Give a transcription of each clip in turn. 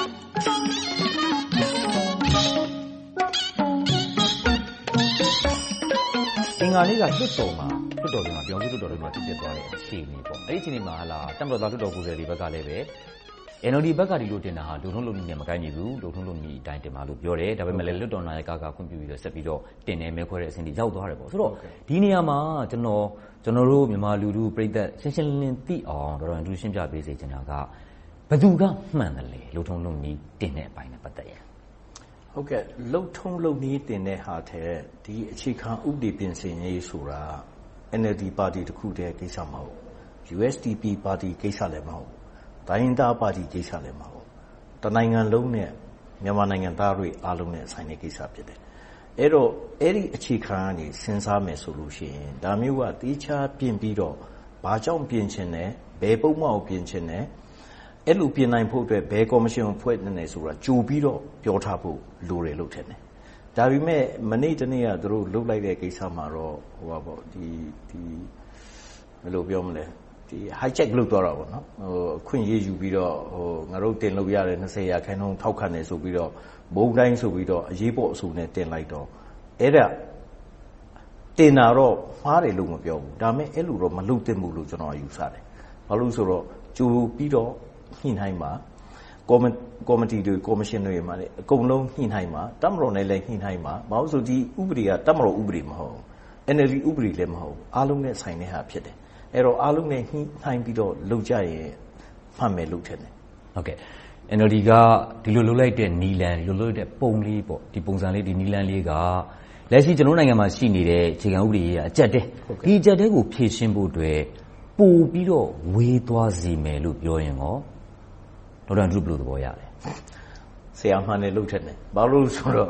အင်္ဂါနေ့က လွှတ်တော်မှာ ပြည်ထောင်စုလွှတ်တော်မှာ ဖြစ်ပျက်သွားတဲ့ အခြေအနေ။အဲဒီအခြေအနေမှာ တပ်မတော်သား လွှတ်တော်ကိုယ်စားလှယ်တွေဘက်ကလည်း NLD ဘက်က ဒီလိုတင်တာဟာ လုပ်ထုံးလုပ်နည်းနဲ့ မကိုက်ညီဘူး။လုပ်ထုံးလုပ်နည်းအတိုင်း တင်ပါလို့ ပြောတယ်။ဒါပေမဲ့လွှတ်တော်နာယက ခွင့်ပြုပြီးတော့ ဆက်ပြီးတော့တင်တယ်။မဲခွဲတဲ့အဆင့်အထိ ရောက်သွားတယ်။ဆိုတော့ ဒီနေရာမှာ ကျနော်တို့ မြန်မာလူထုပရိသတ် ရှင်းရှင်းလင်းလင်းသိအောင် ဒေါက်တာရန်တူး ရှင်းပြပေးစေချင်တာက ဘယ်သူကမှန်သလဲ။လုပ်ထုံးလုပ်နည်းတင်တဲ့အပိုင်းနဲ့ပတ်သက်ရင်။လုပ်ထုံးလုပ်နည်းတင်တဲ့ဟာထက်ဒီအခြေခံဥပဒေပြင်ဆင်ရေးဆိုတာ NLD ပါတီတခုတည်းကိစ္စမဟုတ်ဘူး။ USDP ပါတီကိစ္စလည်းမဟုတ်ဘူး။တိုင်းရင်းသားပါတီကိစ္စလည်းမဟုတ်ဘူး။တနိုင်ငံလုံးနဲ့မြန်မာနိုင်ငံသားတွေအားလုံးနဲ့ဆိုင်တဲ့ကိစ္စဖြစ်တယ်။အဲဒီတော့အဲဒီအခြေခံကနေစဉ်းစားမယ်ဆိုရင်ဒါမျိုးကသီးခြားပြင်ပြီးတော့ဘာကြောင့်ပြင်ချင်တယ်။ဘယ်ပုဒ်မကိုပြင်ချင်တယ်။ အဲဒီလိုပြင်နိုင်ဖို့အတွက်ဘယ်ကော်မရှင်ကိုဖွဲ့သင့်တယ်ဆိုတာကြိုပြီးတော့ပြောထားဖို့လိုတယ်လို့ထင်တယ်။ဒါပေမဲ့မနေ့တနေ့ကသူတို့လုပ်လိုက်တဲ့ကိစ္စမှာတော့ Hijack လုပ်သွားတာပေါ့။အခွင့်ရေးယူပြီးတော့ငါတို့တင်လို့ရတယ်။ရာခိုင်နှုန်းထောက်ခံတယ်ဆိုပြီးတော့ဗြန်းတိုင်းဆိုပြီးတော့အရေးပေါ်အဆိုနဲ့တင်လိုက်တော့တင်တာတော့မှားတယ်လို့မပြောဘူး။ဒါပေမဲ့အဲဒီလိုတော့မလုပ်သင့်ဘူးလို့ကျနော်ကယူဆတယ်။ဘာဖြစ်လို့လဲဆိုတော့ကြိုပြီးတော့ ညှိနှိုင်းပါ။ကော်မတီတွေ၊ကော်မရှင်တွေမှာအကုန်လုံးညှိနှိုင်းပါ။တပ်မတော်နဲ့လည်းညှိနှိုင်းပါ။ဘာဖြစ်လို့လဲဆိုတော့ဒီဥပဒေကတပ်မတော်ဥပဒေမဟုတ်ဘူး။ NLD ဥပဒေလည်းမဟုတ်ဘူး။အားလုံးနဲ့ဆိုင်တဲ့ဟာဖြစ်တယ်။အဲဒီတော့အားလုံးနဲ့ညှိနှိုင်းပြီးတော့လုပ်ကြရင်မှန်မယ်လို့ထင်တယ်။ NLD ကဒီလိုလုပ်လိုက်တဲ့နည်းလမ်း၊ဒီလိုလုပ်လိုက်တဲ့ပုံလေး၊ဒီပုံစံလေး၊နည်းလမ်းလေးကလက်ရှိကျနော်တို့နိုင်ငံမှာရှိနေတဲ့အခြေခံဥပဒေရေးရာအကျပ်အတည်း။ဒီအကျပ်အတည်းကိုဖြေရှင်းဖို့အတွက်ပိုပြီးတော့ဝေးသွားစေမယ်လို့ပြောရင်ကော ဒေါက်တာရန်တူးဘယ်လိုသဘောရလဲ။ဆရာမှန်တယ်လို့ထင်တယ်။ဘာဖြစ်လို့လဲဆိုတော့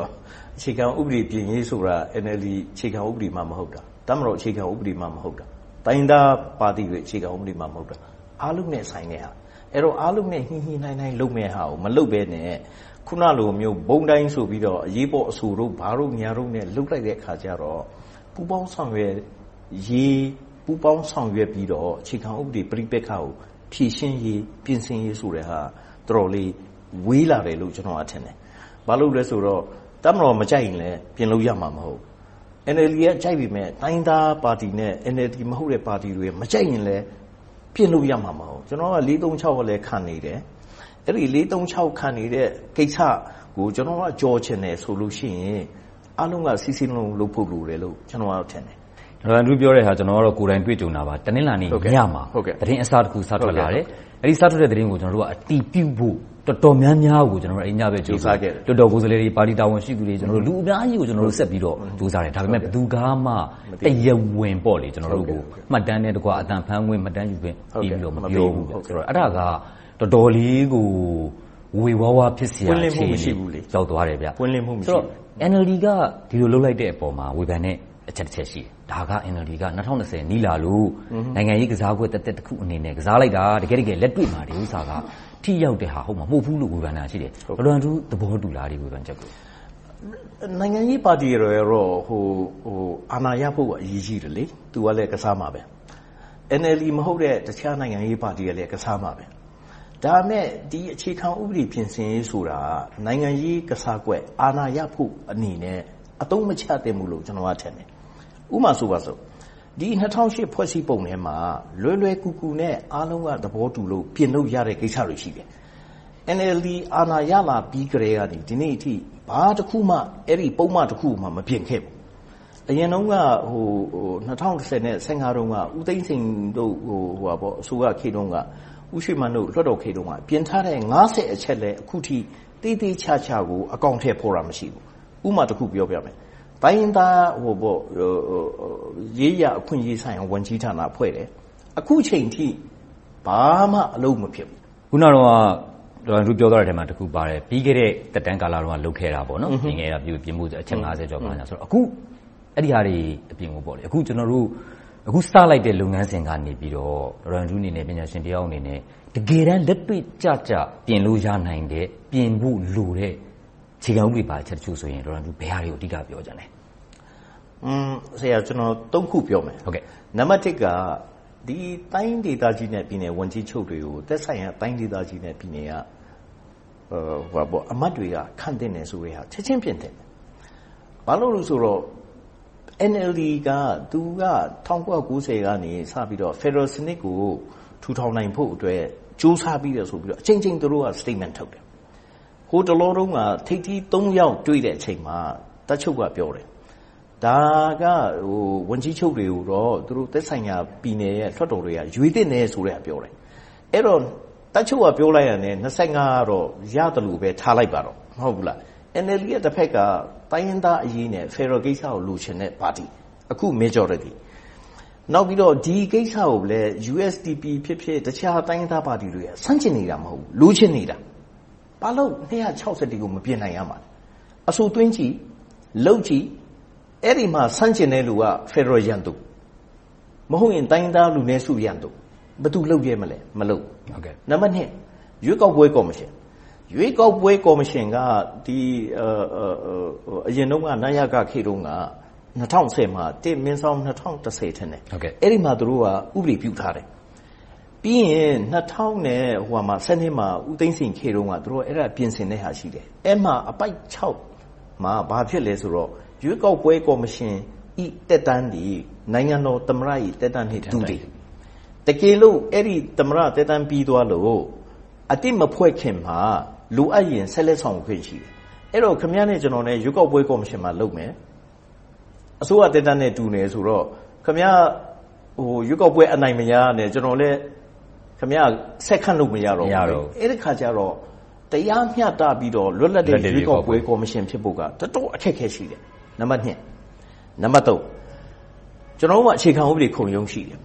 အခြေခံဥပဒေပြင်ရေးဆိုတာ NLD အခြေခံဥပဒေမှမဟုတ်တာ။တပ်မတော်အခြေခံဥပဒေမှမဟုတ်တာ။တိုင်းရင်းသားပါတီတွေအခြေခံဥပဒေမှမဟုတ်တာ။အားလုံးနဲ့ဆိုင်တဲ့ဟာ။အဲဒီတော့အားလုံးနဲ့ညှိညှိနှိုင်းနှိုင်းလုပ်မယ့်ဟာကိုမလုပ်ဘဲနဲ့အခုနလိုမျိုးဗြန်းတိုင်းဆိုပြီးတော့အရေးပေါ်အဆိုတို့ဘာတို့ညာတို့နဲ့လုပ်လိုက်တဲ့အခါကြတော့ပူးပေါင်းဆောင်ရွက်ရေး၊ပူးပေါင်းဆောင်ရွက်ပြီးတော့အခြေခံဥပဒေပဋိပက္ခကိုဖြေရှင်းရေး၊ပြင်ဆင်ရေးဆိုတဲ့ဟာက တော်တော်လေးဝေးလာတယ်လို့ကျနော်ကထင်တယ်။ဘာဖြစ်လို့လဲဆိုတော့တပ်မတော်မကြိုက်ရင်လဲပြင်လို့ရမှာမဟုတ်ဘူး။ NLD ကကြိုက်ပေမယ့်တိုင်းရင်းသားပါတီနဲ့ NLD မဟုတ်တဲ့ပါတီတွေမကြိုက်ရင်လဲပြင်လို့ရမှာမဟုတ်ဘူး။ကျနော်ကကလည်းခံနေတယ်။အဲဒီခံနေတဲ့ကိစ္စကိုကျနော်ကကျော်ချင်တယ်ဆိုလို့ရှိရင်အားလုံးကစည်းစည်းလုံးလုံးလုပ်ဖို့လိုတယ်လို့ကျနော်ကထင်တယ်။ဒေါက်တာရန်တူးပြောတဲ့ဟာကျနော်ကကိုယ်တိုင်တွေ့ကြုံတာပါ။တနင်္လာနေ့ညမှာသတင်းအစတခုစထွက်လာတယ်။ အဲဒီစထွက်တဲ့သတင်းကိုကျနော်တို့ကအတည်ပြုဖို့တော်တော်များများကိုအဲဒီညဘက်ကြိုးစားခဲ့တယ်။လွှတ်တော်ကိုယ်စားလှယ်တွေ၊ပါတီတာဝန်ရှိသူတွေ၊လူအများကြီးကိုဆက်ပြီးတော့ကြိုးစားတယ်။ဒါပေမဲ့ဘယ်သူကမှတရားဝင်ကျနော်တို့ကိုမှတ်တမ်းနဲ့တကွအသံဖမ်းခွင့်၊မှတ်တမ်းယူခွင့်ပေးပြီးတော့မပြောဘူး။အဲဒါကတော်တော်လေးကိုဝေဝါးဝါးဖြစ်စရာအခြေအနေရောက်သွားတယ်။ဆိုတော့ NLD ကဒီလိုလုပ်လိုက်တဲ့အပေါ်မှာဝေဖန်တဲ့ အချက်တချက်ရှိတယ်။ဒါက NLD က၂၀၂၀နီးလာလို့နိုင်ငံရေးကစားကွက်သက်သက်တခုအနေနဲ့ကစားလိုက်တာ။တကယ့်တကယ်လက်တွေ့မှာဒီဥစ္စာကထိရောက်တဲ့ဟာမဟုတ်ဘူးလို့ဝေဖန်တာရှိတယ်။ဒေါက်တာရန်တူးသဘောတူလား။ဒီဝေဖန်ချက်ကို။နိုင်ငံရေးပါတီတွေကတော့အာဏာရဖို့အရေးကြီးတယ်။သူကလဲကစားမှာပဲ။ NLD မဟုတ်တဲ့တခြားနိုင်ငံရေးပါတီတွေကလည်းကစားမှာပဲ။ဒါပေမဲ့ဒီအခြေခံဥပဒေပြင်ဆင်ရေးဆိုတာနိုင်ငံရေးကစားကွက်၊အာဏာရဖို့အနေနဲ့ အသုံးမချသင့်ဘူးလို့ကျနော်ကထင်တယ်။ဥပမာဆိုပါစို့ဒီ၂၀၀၈ဖွဲ့စည်းပုံထဲမှာလွယ်လွယ်ကူကူနဲ့အားလုံးကသဘောတူလို့ပြင်လို့ရတဲ့ကိစ္စတွေရှိတယ်။ NLD အာဏာရလာပြီးကတည်းကဒီနေ့အထိဘာတခုမှအဲဒီပုဒ်မတခုမှမပြင်ခဲ့ဘူး။အရင်တုန်းက၂၀၁၀-၁၅တုန်းကဦးသိန်းစိန်တို့အစိုးရခေတ်တုန်းကဦးရွှေမန်းတို့လွှတ်တော်ခေတ်တုန်းကပြင်ထားတဲ့အချက်လည်းအခုထိသေသေချာချာကိုအကောင်အထည်ဖော်တာမရှိဘူး။ ဥပမာတခုပြောပြမယ်။တိုင်းရင်းသားရေးရာအခွင့်အရေးဆိုင်ရာဝန်ကြီးဌာနဖွဲ့တယ်။အခုအချိန်အထိဘာမှအလုပ်မဖြစ်ဘူး။အခုနတုန်းကဒေါက်တာရန်တူးပြောသွားတဲ့အထဲမှာတခုပါတယ်။ပြီးခဲ့တဲ့သက်တမ်းကာလတုန်းကလုပ်ခဲ့တာပြင်ဖို့အချက်ကျော်-အခုအဲဒီဟာတွေအပြင်ကိုအခုစလိုက်တဲ့လုပ်ငန်းစဉ်ကနေဒေါက်တာရန်တူးအနေနဲ့ပညာရှင်တယောက်အနေနဲ့တကယ်တမ်းလက်တွေ့ကျကျပြင်လို့ရနိုင်တဲ့၊ပြင်ဖို့လိုတဲ့အ ခြေခံဥပဒေပါအချက်တချို့ဆိုရင်ဘယ်ဟာတွေကိုအဓိကပြောချင်လဲ။ကျနော်သုံးခုပြောမယ်။နံပတ်တစ်ကတိုင်းဒေသကြီးနဲ့ပြည်နယ်ဝန်ကြီးချုပ်တွေကိုသက်ဆိုင်ရာတိုင်းဒေသကြီးနဲ့ပြည်နယ်ကအမတ်တွေကခန့်တင်တယ်ဆိုတဲ့ဟာချက်ချင်းပြင်တယ်။ဘာလို့လဲဆိုတော့ NLD ကသူက1990ကနေစပြီးတော့ Federal စနစ်ကိုထူထောင်နိုင်ဖို့အတွက်ကြိုးစားပြီးတယ်ဆိုပြီးတော့အချိန်ချင်းသူတို့က statement ထုတ်တယ်။ ဟိုတလောတုန်းကထိပ်သီး၃ယောက်တွေ့တဲ့အချိန်မှာတချုပ်ကပြောတယ်။ဒါကဟိုဝန်ကြီးချုပ်တွေကိုတော့သူတို့သက်ဆိုင်ရာပြည်နယ်ရဲ့လွှတ်တော်တွေကရွေးတင်နေဆိုတဲ့အပြောတယ်။အဲ့တော့တချုပ်ကပြောလိုက်ရတယ်25ကတော့ရတယ်လို့ပဲထားလိုက်ပါတော့မဟုတ်ဘူးလား။ NLD ရဲ့တစ်ဖက်ကတိုင်းရင်းသားအရေးနဲ့ Federal ကိစ္စကိုလိုချင်တဲ့ပါတီအခု majority နောက်ပြီးတော့ဒီကိစ္စကိုလည်း USDP ဖြစ်ဖြစ်တခြားတိုင်းသားပါတီတွေကစန့်ကျင်နေတာမဟုတ်ဘူးလိုချင်နေတာ ဘာလို့260ကိုမပြင်နိုင်ရမှာအဆိုသွင်းကြည့်လှုပ်ကြည့်အဲ့ဒီမှာစန့်ကျင်တဲ့လူက Federal ရန်သူမဟုတ်ရင်တိုင်းသားလူနည်းစုရန်သူဘယ်သူလှုပ်ရဲမလဲမလှုပ်ဟုတ်ကဲ့နံပါတ်2ရွေးကောက်ပွဲကော်မရှင်ရွေးကောက်ပွဲကော်မရှင်ကဒီအရင်တုန်းကနာယကခေတုန်းက2010မှာ1မင်းဆောင်2010ထင်တယ်ဟုတ်ကဲ့အဲ့ဒီမှာသူတို့ကဥပဒေပြုထားတယ် ပြီးရင်2000နဲ့ဟိုမှာ7နှစ်မှာဦးသိန်းစိန်ခေတုန်းကသူတို့အဲ့ဒါပြင်ဆင်တဲ့ဟာရှိတယ်အဲ့မှာအပိုက်6မှာဘာဖြစ်လဲဆိုတော့ရွေးကောက်ပွဲကော်မရှင်ဤတက်တန်းဒီနိုင်ငံတော်သမ္မတဤတက်တန်းနေထန်တယ်တကယ်လို့အဲ့ဒီသမ္မတတက်တန်းပြီးသွားလို့အတိမဖွဲ့ခင်မှာလိုအပ်ရင်ဆက်လက်ဆောင်ခွင့်ရှိတယ်အဲ့တော့ခမရနဲ့ကျွန်တော်နဲ့ရွေးကောက်ပွဲကော်မရှင်မှာလုပ်မယ်အစိုးရတက်တန်းနဲ့တူနေဆိုတော့ခမရဟိုရွေးကောက်ပွဲအနိုင်မရနဲ့ကျွန်တော်လည်း ခမရဆက်ခန့်လို့မရတော့ဘူးအဲ့ဒီခါကျတော့တရားမျှတပြီးတော့လွတ်လပ်တဲ့ရွေးကောက်ပွဲကော်မရှင်ဖြစ်ဖို့ကတော်တော်အခက်ခဲရှိတယ်နံပါတ်2နံပါတ်3ကျွန်တော်တို့ကအခြေခံဥပဒေခုံရုံးရှိတယ်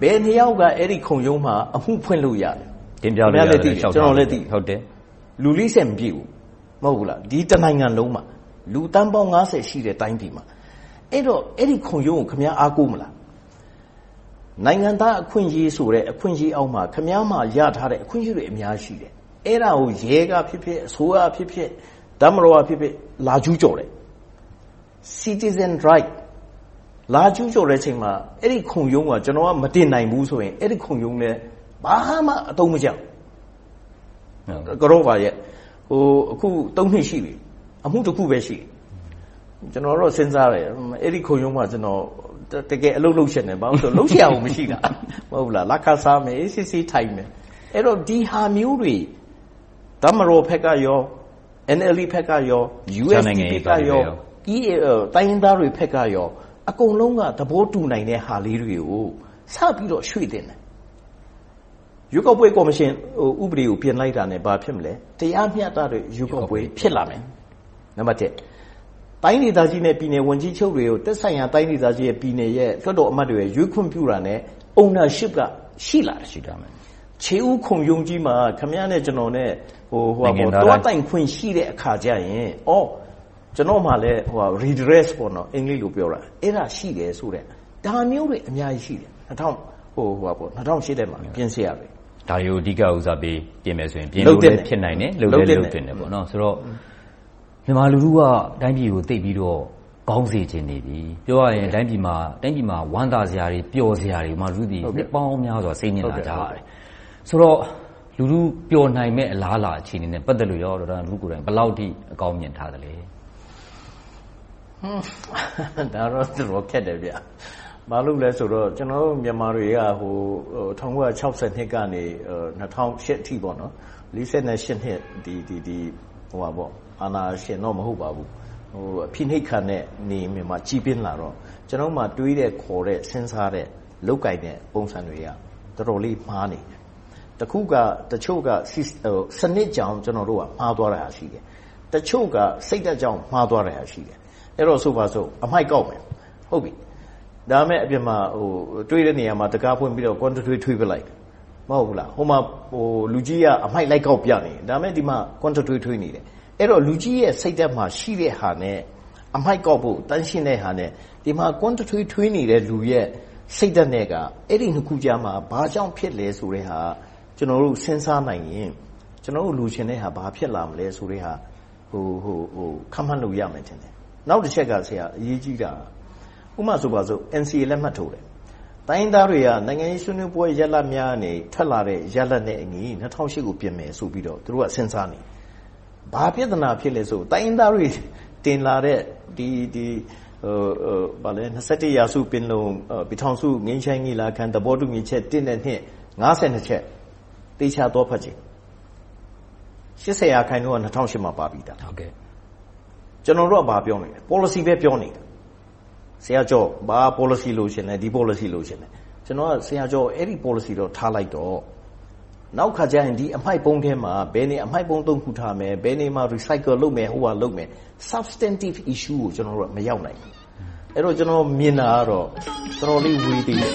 ဘယ်နှစ်ယောက်ကအဲ့ဒီခုံရုံးမှာအမှုဖွင့်လို့ရတယ်တင်ပြလို့ရတယ်ကျွန်တော်လည်းသိဟုတ်တယ်လူလိဆက်မပြည့်ဘူးမဟုတ်ဘူးလားဒီတနိုင်ငံလုံးမှာလူတန်းပေါင်း90ရှိတဲ့တိုင်းပြည်မှာအဲ့တော့အဲ့ဒီခုံရုံးကိုခမည်းအားကိုးမလား နိုင်ငံသားအခွင့်အရေးဆိုတဲ့အခွင့်အရေးအောက်မှာခမည်းမှရထားတဲ့အခွင့်အရေးတွေအများရှိတယ်အဲ့ဒါကိုရဲကဖြစ်ဖြစ်အစိုးရဖြစ်ဖြစ်ဓမ္မတော်ဖြစ်ဖြစ်လာကျူးကျော်တယ် citizen right လာကျူးကျော်တဲ့အချိန်မှာအဲ့ဒီခုံရုံးကကျွန်တော်ကမတင်နိုင်ဘူးဆိုရင်အဲ့ဒီခုံရုံးလည်းဘာမှအတုံးမကြောက်ကတော့ပါရဲ့ဟိုအခု၃နှစ်ရှိပြီအမှုတစ်ခုပဲရှိကျွန်တော်တော့စဉ်းစားတယ်အဲ့ဒီခုံရုံးမှာကျွန်တော် တကယ်အလုပ်လုပ်ရှင်တယ်ဘာလို့ဆိုလုပ်ရအောင်မရှိတာမဟုတ်လားလက်ခစားမယ်အေးစစ်စစ်ထိုင်မယ်အဲ့တော့ဒီဟာမျိုးတွေဓမ္မရောဖက်ကရော NLD ဖက်ကရော USDP ဖက်ကရောဒီတိုင်းသားတွေဖက်ကရောအကုန်လုံးကသဘောတူနိုင်တဲ့ဟာလေးတွေကိုစပြီးတော့ရွှေ့တင်တယ်ရွေးကောက်ပွဲကော်မရှင်ဥပဒေကိုပြင်လိုက်တာနဲ့ဘာဖြစ်မလဲတရားမျှတတဲ့ရွေးကောက်ပွဲဖြစ်လာမယ်နံပါတ်1 တိုင်းဒေသကြီးနဲ့ပြည်နယ်ဝန်ကြီးချုပ်တွေကိုတက်ဆိုင်ရာတိုင်းဒေသကြီးရဲ့ပြည်နယ်ရဲ့လွှတ်တော်အမတ်တွေရဲ့ရွေးခွင့်ပြုတာနဲ့ ownership ကရှိလာတယ်ရှိတာမယ်ခြေဦးခုံယုံကြီးမှာခမရနဲ့ကျွန်တော်နဲ့ဟိုဟိုပေါ့တောတိုင်ခွင့်ရှိတဲ့အခါကျရင်အော်ကျွန်တော်မှလည်းဟို redress ပေါ့နော်အင်္ဂလိပ်လိုပြောတာအဲ့ဒါရှိတယ်ဆိုတဲ့ဒါမျိုးတွေအများကြီးရှိတယ်2000ဟိုဟိုပေါ့2008ထဲမှာပြင်ဆင်ရတယ်ဒါတွေကိုအဓိကဦးစားပေးပြင်မယ်ဆိုရင်ပြင်လို့လည်းဖြစ်နိုင်တယ်လုပ်လည်းလုပ်တင်တယ်ပေါ့နော်ဆိုတော့ မြန်မာလူထုကတိုင်းပြည်ကိုသိပြီးတော့ကောင်းစေခြင်းနေပြီပြောရရင်တိုင်းပြည်မှာတိုင်းပြည်မှာဝမ်းသာစရာတွေပျော်စရာတွေမှာလူတွေနှစ်ပေါင်းများစွာစိတ်ညစ်လာကြရတယ်ဆိုတော့လူထုပျော်နိုင်မဲ့အလားအလာအခြေအနေနဲ့ပတ်သက်လို့ရောဒေါက်တာလူကိုယ်တိုင်ဘယ်လောက်ထိအကောင်းမြင်ထားသလဲဒါတော့တော်ခက်တယ်ဗျဘာလို့လဲဆိုတော့ကျွန်တော်တို့မြန်မာတွေကဟို1960နှစ်ကနေ2008အထိပေါ့နော်48နှစ်ဒီဒီဒီဟိုပါပေါ့ အာနာရှင်တော့မဟုတ်ပါဘူးဟိုအဖိနှိတ်ခံတဲ့နေမြန်မာကြီးပြင်းလာတော့ကျွန်တော်မှတွေးတဲ့ခေါ်တဲ့စဉ်းစားတဲ့လောက်ကင်တဲ့ပုံစံတွေကတော်တော်လေးမှားနေတယ်တခုကတချို့ကစနစ်ကြောင်ကျွန်တော်တို့ကမှားသွားတာရှိတယ်တချို့ကစိတ်သက်ကြောင်မှားသွားတာရှိတယ်အဲ့တော့ဆိုပါစို့အမိုက်ကောက်မယ်ဟုတ်ပြီဒါမဲ့အပြင်မှာဟိုတွေးတဲ့နေရာမှာတကားဖွင့်ပြီးတော့ quantity ထွေးပလိုက်မဟုတ်ဘူးလားဟိုမှာဟိုလူကြီးကအမိုက်လိုက်ကောက်ပြနေဒါမဲ့ဒီမှာ quantity ထွေးနေတယ် အဲ့တော့လူကြီးရဲ့စိတ်သက်မှာရှိတဲ့ဟာနဲ့အမိုက်ကောက်ဖို့တန်းရှင်းတဲ့ဟာနဲ့ဒီမှာ quantity ထွေးနေတဲ့လူရဲ့စိတ်သက်နဲ့ကအဲ့ဒီနှစ်ခုကြားမှာဘာကြောင့်ဖြစ်လဲဆိုတဲ့ဟာကျွန်တော်တို့စဉ်းစားနိုင်ရင်ကျွန်တော်တို့လူချင်းတဲ့ဟာဘာဖြစ်လာမလဲဆိုတဲ့ဟာဟိုဟိုဟိုခန့်မှန်းလို့ရမယ်ထင်တယ်နောက်တစ်ချက်ကဆရာအရေးကြီးတာဥမာဆိုပါစို့ NCA လက်မှတ်ထိုးတယ်တိုင်းရင်းသားတွေကနိုင်ငံရေးဆွေးနွေးပွဲရလဒ်များကနေထွက်လာတဲ့ရလဒ်နဲ့အညီ၂၀၀၈ကိုပြင်မယ်ဆိုပြီးတော့သူတို့ကစဉ်းစားနေတယ်။ ဘာပြဿနာဖြစ်လဲဆိုတိုင်းရင်းသားတွေတင်လာတဲ့ရာစုပင်လုံပြည်ထောင်စုငြိမ်းချမ်းရေးညီလာခံသဘောတူညီချက်1နဲ့2 52ချက်သေချာသွားဖတ်ကြည့်။80ရာခိုင်နှုန်းက၂၀၀၈မှာပါပြီသား။ကျနော်တို့ကဘာပြောနေလဲ Policy ပဲပြောနေတာဆရာကျော်ဘာ policy လိုချင်လဲဒီ policy လိုချင်လဲကျွန်တော်ကဆရာကျော်အဲ့ဒီ policy တော့ထားလိုက်တော့ နောက်ခါကျရင်ဒီအမိုက်ပုံးထဲမှာဘယ်နေအမိုက်ပုံးသုံးခုထားမယ်ဘယ်နေမှာ recycle လုပ်မယ်ဟိုဟာလုပ်မယ် substantive issue ကိုကျွန်တော်တို့မရောက်နိုင်ဘူးအဲ့တော့ကျွန်တော်မြင်တာကတော့တော်တော်လေးဝေးသေးတယ်